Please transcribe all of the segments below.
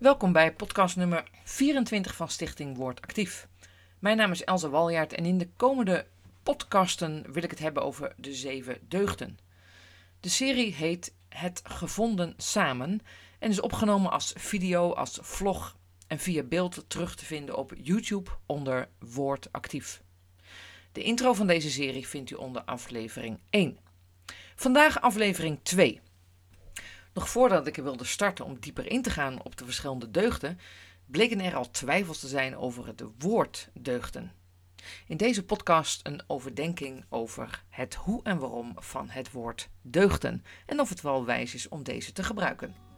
Welkom bij podcast nummer 24 van Stichting Woord Actief. Mijn naam is Elze Waljaard en in de komende podcasten wil ik het hebben over de zeven deugden. De serie heet Het Gevonden Samen en is opgenomen als video, als vlog en via beeld terug te vinden op YouTube onder Woord Actief. De intro van deze serie vindt u onder aflevering 1. Vandaag aflevering 2. Nog voordat ik er wilde starten om dieper in te gaan op de verschillende deugden, bleken er al twijfels te zijn over het woord deugden. In deze podcast een overdenking over het hoe en waarom van het woord deugden en of het wel wijs is om deze te gebruiken.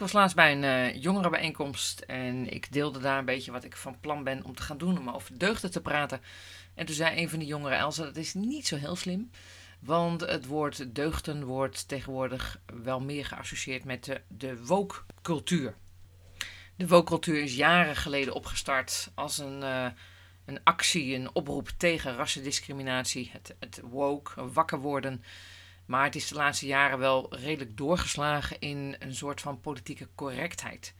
Ik was laatst bij een uh, jongerenbijeenkomst en ik deelde daar een beetje wat ik van plan ben om te gaan doen, om over deugden te praten. En toen zei een van die jongeren, Elsa, dat is niet zo heel slim, want het woord deugden wordt tegenwoordig wel meer geassocieerd met de, de woke-cultuur. De woke-cultuur is jaren geleden opgestart als een, uh, een actie, een oproep tegen rassendiscriminatie, het, het woke, wakker worden. Maar het is de laatste jaren wel redelijk doorgeslagen in een soort van politieke correctheid.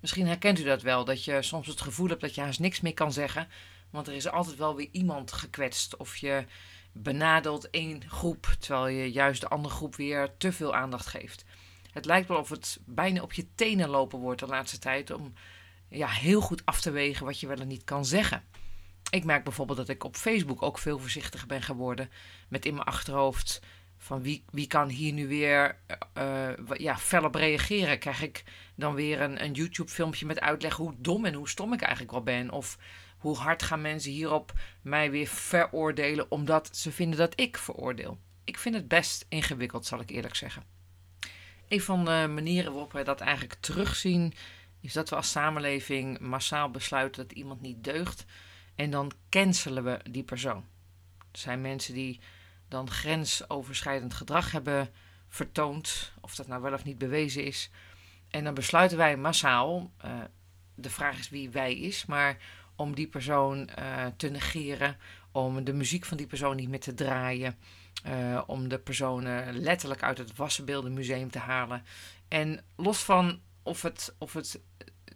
Misschien herkent u dat wel, dat je soms het gevoel hebt dat je haast niks meer kan zeggen, want er is altijd wel weer iemand gekwetst. Of je benadeelt één groep, terwijl je juist de andere groep weer te veel aandacht geeft. Het lijkt wel of het bijna op je tenen lopen wordt de laatste tijd om ja, heel goed af te wegen wat je wel en niet kan zeggen. Ik merk bijvoorbeeld dat ik op Facebook ook veel voorzichtiger ben geworden met in mijn achterhoofd van wie, wie kan hier nu weer uh, ja, fel op reageren? Krijg ik dan weer een, een YouTube-filmpje met uitleg hoe dom en hoe stom ik eigenlijk wel ben? Of hoe hard gaan mensen hierop mij weer veroordelen omdat ze vinden dat ik veroordeel? Ik vind het best ingewikkeld, zal ik eerlijk zeggen. Een van de manieren waarop we dat eigenlijk terugzien, is dat we als samenleving massaal besluiten dat iemand niet deugt. En dan cancelen we die persoon. Er zijn mensen die dan grensoverschrijdend gedrag hebben vertoond, of dat nou wel of niet bewezen is. En dan besluiten wij massaal, uh, de vraag is wie wij is, maar om die persoon uh, te negeren, om de muziek van die persoon niet meer te draaien, uh, om de persoon letterlijk uit het Wassenbeeldenmuseum te halen. En los van of het, of het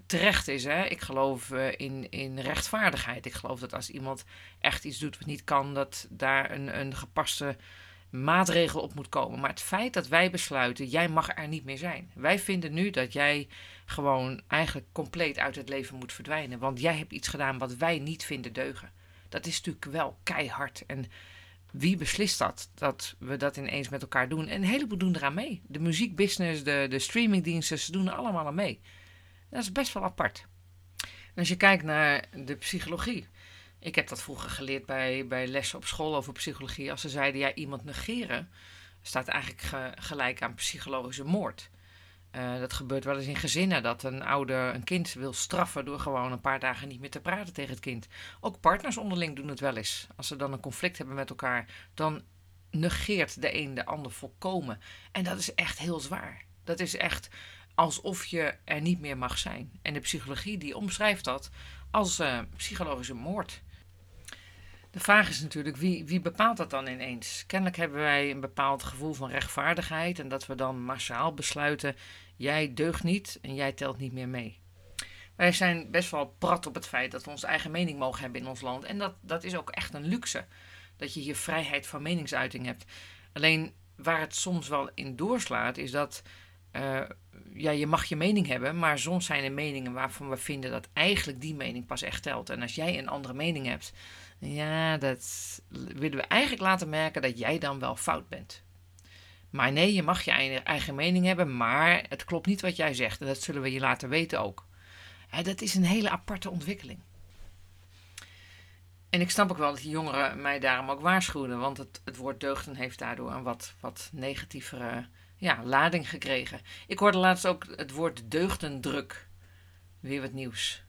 terecht is. Hè? Ik geloof uh, in, in rechtvaardigheid. Ik geloof dat als iemand echt iets doet wat niet kan, dat daar een, een gepaste maatregel op moet komen. Maar het feit dat wij besluiten, jij mag er niet meer zijn. Wij vinden nu dat jij gewoon eigenlijk compleet uit het leven moet verdwijnen. Want jij hebt iets gedaan wat wij niet vinden deugen. Dat is natuurlijk wel keihard. En wie beslist dat? Dat we dat ineens met elkaar doen. En een heleboel doen eraan mee. De muziekbusiness, de, de streamingdiensten, ze doen er allemaal aan mee. Dat is best wel apart. Als je kijkt naar de psychologie. Ik heb dat vroeger geleerd bij, bij lessen op school over psychologie. Als ze zeiden, ja, iemand negeren staat eigenlijk gelijk aan psychologische moord. Uh, dat gebeurt wel eens in gezinnen dat een ouder een kind wil straffen door gewoon een paar dagen niet meer te praten tegen het kind. Ook partners onderling doen het wel eens. Als ze dan een conflict hebben met elkaar, dan negeert de een de ander volkomen. En dat is echt heel zwaar. Dat is echt alsof je er niet meer mag zijn. En de psychologie die omschrijft dat als uh, psychologische moord. De vraag is natuurlijk, wie, wie bepaalt dat dan ineens? Kennelijk hebben wij een bepaald gevoel van rechtvaardigheid en dat we dan massaal besluiten, jij deugt niet en jij telt niet meer mee. Wij zijn best wel prat op het feit dat we onze eigen mening mogen hebben in ons land. En dat, dat is ook echt een luxe, dat je hier vrijheid van meningsuiting hebt. Alleen waar het soms wel in doorslaat, is dat uh, ja, je mag je mening hebben, maar soms zijn er meningen waarvan we vinden dat eigenlijk die mening pas echt telt. En als jij een andere mening hebt, ja, dat willen we eigenlijk laten merken dat jij dan wel fout bent. Maar nee, je mag je eigen mening hebben, maar het klopt niet wat jij zegt. En dat zullen we je laten weten ook. dat is een hele aparte ontwikkeling. En ik snap ook wel dat die jongeren mij daarom ook waarschuwen, want het, het woord deugden heeft daardoor een wat, wat negatievere ja, lading gekregen. Ik hoorde laatst ook het woord deugdendruk. Weer wat nieuws.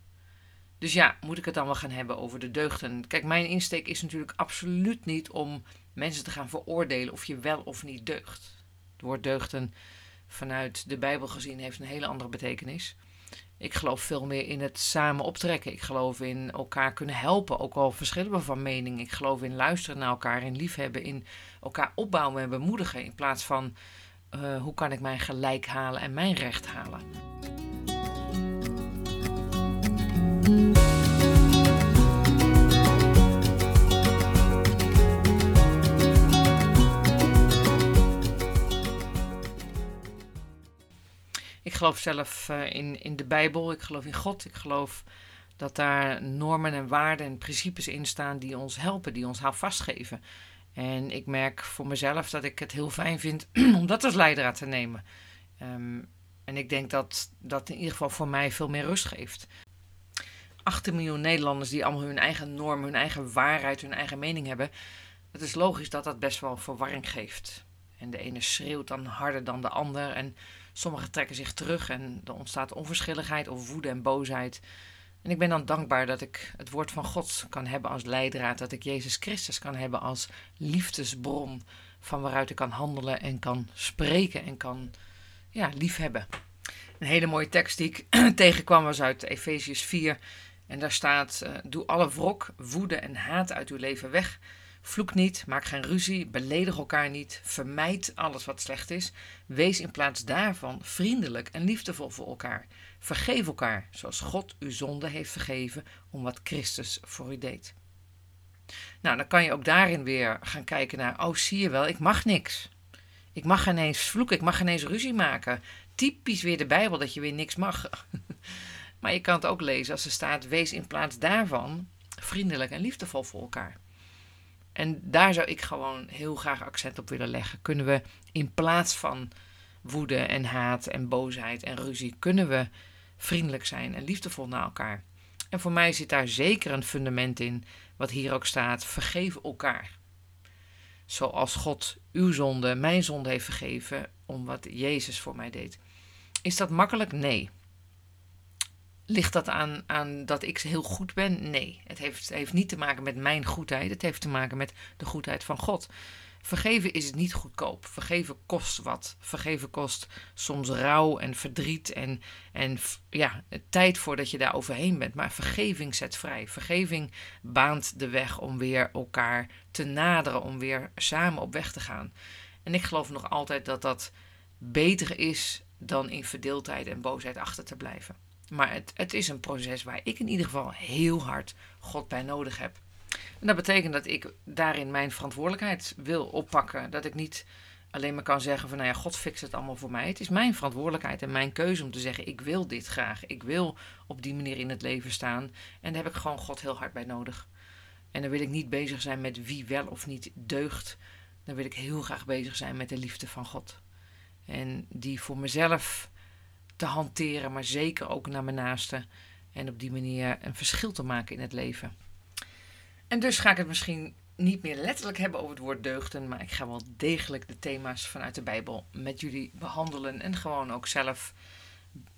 Dus ja, moet ik het dan wel gaan hebben over de deugden? Kijk, mijn insteek is natuurlijk absoluut niet om mensen te gaan veroordelen of je wel of niet deugt. Het woord deugden vanuit de Bijbel gezien heeft een hele andere betekenis. Ik geloof veel meer in het samen optrekken. Ik geloof in elkaar kunnen helpen, ook al verschillen we van mening. Ik geloof in luisteren naar elkaar, in liefhebben, in elkaar opbouwen en bemoedigen. In plaats van uh, hoe kan ik mijn gelijk halen en mijn recht halen. Ik geloof zelf uh, in, in de Bijbel, ik geloof in God, ik geloof dat daar normen en waarden en principes in staan die ons helpen, die ons houvast geven. En ik merk voor mezelf dat ik het heel fijn vind om dat als leidraad te nemen. Um, en ik denk dat dat in ieder geval voor mij veel meer rust geeft. 18 miljoen Nederlanders die allemaal hun eigen norm, hun eigen waarheid, hun eigen mening hebben. Het is logisch dat dat best wel verwarring geeft. En de ene schreeuwt dan harder dan de ander. En sommigen trekken zich terug en er ontstaat onverschilligheid of woede en boosheid. En ik ben dan dankbaar dat ik het woord van God kan hebben als leidraad, dat ik Jezus Christus kan hebben als liefdesbron van waaruit ik kan handelen en kan spreken en kan ja, liefhebben. Een hele mooie tekst die ik tegenkwam was uit Efeziërs 4 en daar staat: uh, Doe alle wrok, woede en haat uit uw leven weg. Vloek niet, maak geen ruzie, beledig elkaar niet, vermijd alles wat slecht is. Wees in plaats daarvan vriendelijk en liefdevol voor elkaar. Vergeef elkaar, zoals God uw zonde heeft vergeven, om wat Christus voor u deed. Nou, dan kan je ook daarin weer gaan kijken naar: oh, zie je wel, ik mag niks. Ik mag geen eens vloeken, ik mag geen eens ruzie maken. Typisch weer de Bijbel dat je weer niks mag. maar je kan het ook lezen als er staat: wees in plaats daarvan vriendelijk en liefdevol voor elkaar. En daar zou ik gewoon heel graag accent op willen leggen. Kunnen we in plaats van woede en haat en boosheid en ruzie, kunnen we vriendelijk zijn en liefdevol naar elkaar? En voor mij zit daar zeker een fundament in, wat hier ook staat: vergeef elkaar. Zoals God uw zonde, mijn zonde heeft vergeven, om wat Jezus voor mij deed. Is dat makkelijk? Nee. Ligt dat aan, aan dat ik heel goed ben? Nee. Het heeft, heeft niet te maken met mijn goedheid. Het heeft te maken met de goedheid van God. Vergeven is niet goedkoop. Vergeven kost wat. Vergeven kost soms rouw en verdriet en, en ja, tijd voordat je daar overheen bent. Maar vergeving zet vrij. Vergeving baant de weg om weer elkaar te naderen, om weer samen op weg te gaan. En ik geloof nog altijd dat dat beter is dan in verdeeldheid en boosheid achter te blijven. Maar het, het is een proces waar ik in ieder geval heel hard God bij nodig heb. En dat betekent dat ik daarin mijn verantwoordelijkheid wil oppakken. Dat ik niet alleen maar kan zeggen van nou ja, God fixt het allemaal voor mij. Het is mijn verantwoordelijkheid en mijn keuze om te zeggen ik wil dit graag. Ik wil op die manier in het leven staan. En daar heb ik gewoon God heel hard bij nodig. En dan wil ik niet bezig zijn met wie wel of niet deugt. Dan wil ik heel graag bezig zijn met de liefde van God. En die voor mezelf te hanteren, maar zeker ook naar mijn naasten. En op die manier een verschil te maken in het leven. En dus ga ik het misschien niet meer letterlijk hebben over het woord deugden, maar ik ga wel degelijk de thema's vanuit de Bijbel met jullie behandelen en gewoon ook zelf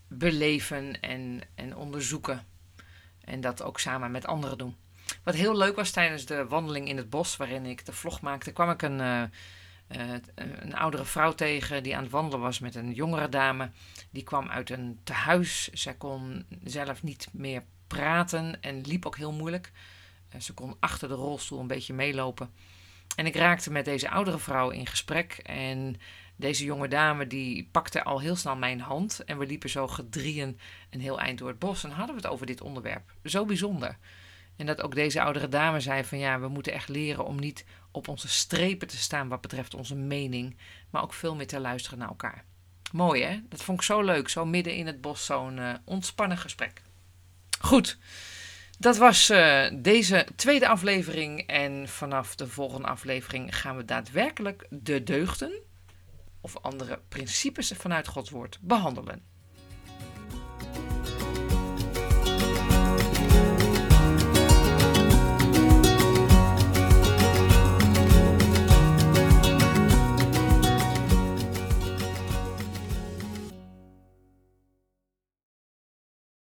beleven en, en onderzoeken. En dat ook samen met anderen doen. Wat heel leuk was tijdens de wandeling in het bos, waarin ik de vlog maakte, kwam ik een, uh, een oudere vrouw tegen die aan het wandelen was met een jongere dame. Die kwam uit een tehuis. Zij kon zelf niet meer praten en liep ook heel moeilijk. Ze kon achter de rolstoel een beetje meelopen. En ik raakte met deze oudere vrouw in gesprek. En deze jonge dame die pakte al heel snel mijn hand. En we liepen zo gedrieën een heel eind door het bos. En hadden we het over dit onderwerp. Zo bijzonder. En dat ook deze oudere dame zei van ja, we moeten echt leren om niet op onze strepen te staan wat betreft onze mening. Maar ook veel meer te luisteren naar elkaar. Mooi hè? Dat vond ik zo leuk. Zo midden in het bos zo'n uh, ontspannen gesprek. Goed. Dat was uh, deze tweede aflevering. En vanaf de volgende aflevering gaan we daadwerkelijk de deugden of andere principes vanuit Gods woord behandelen.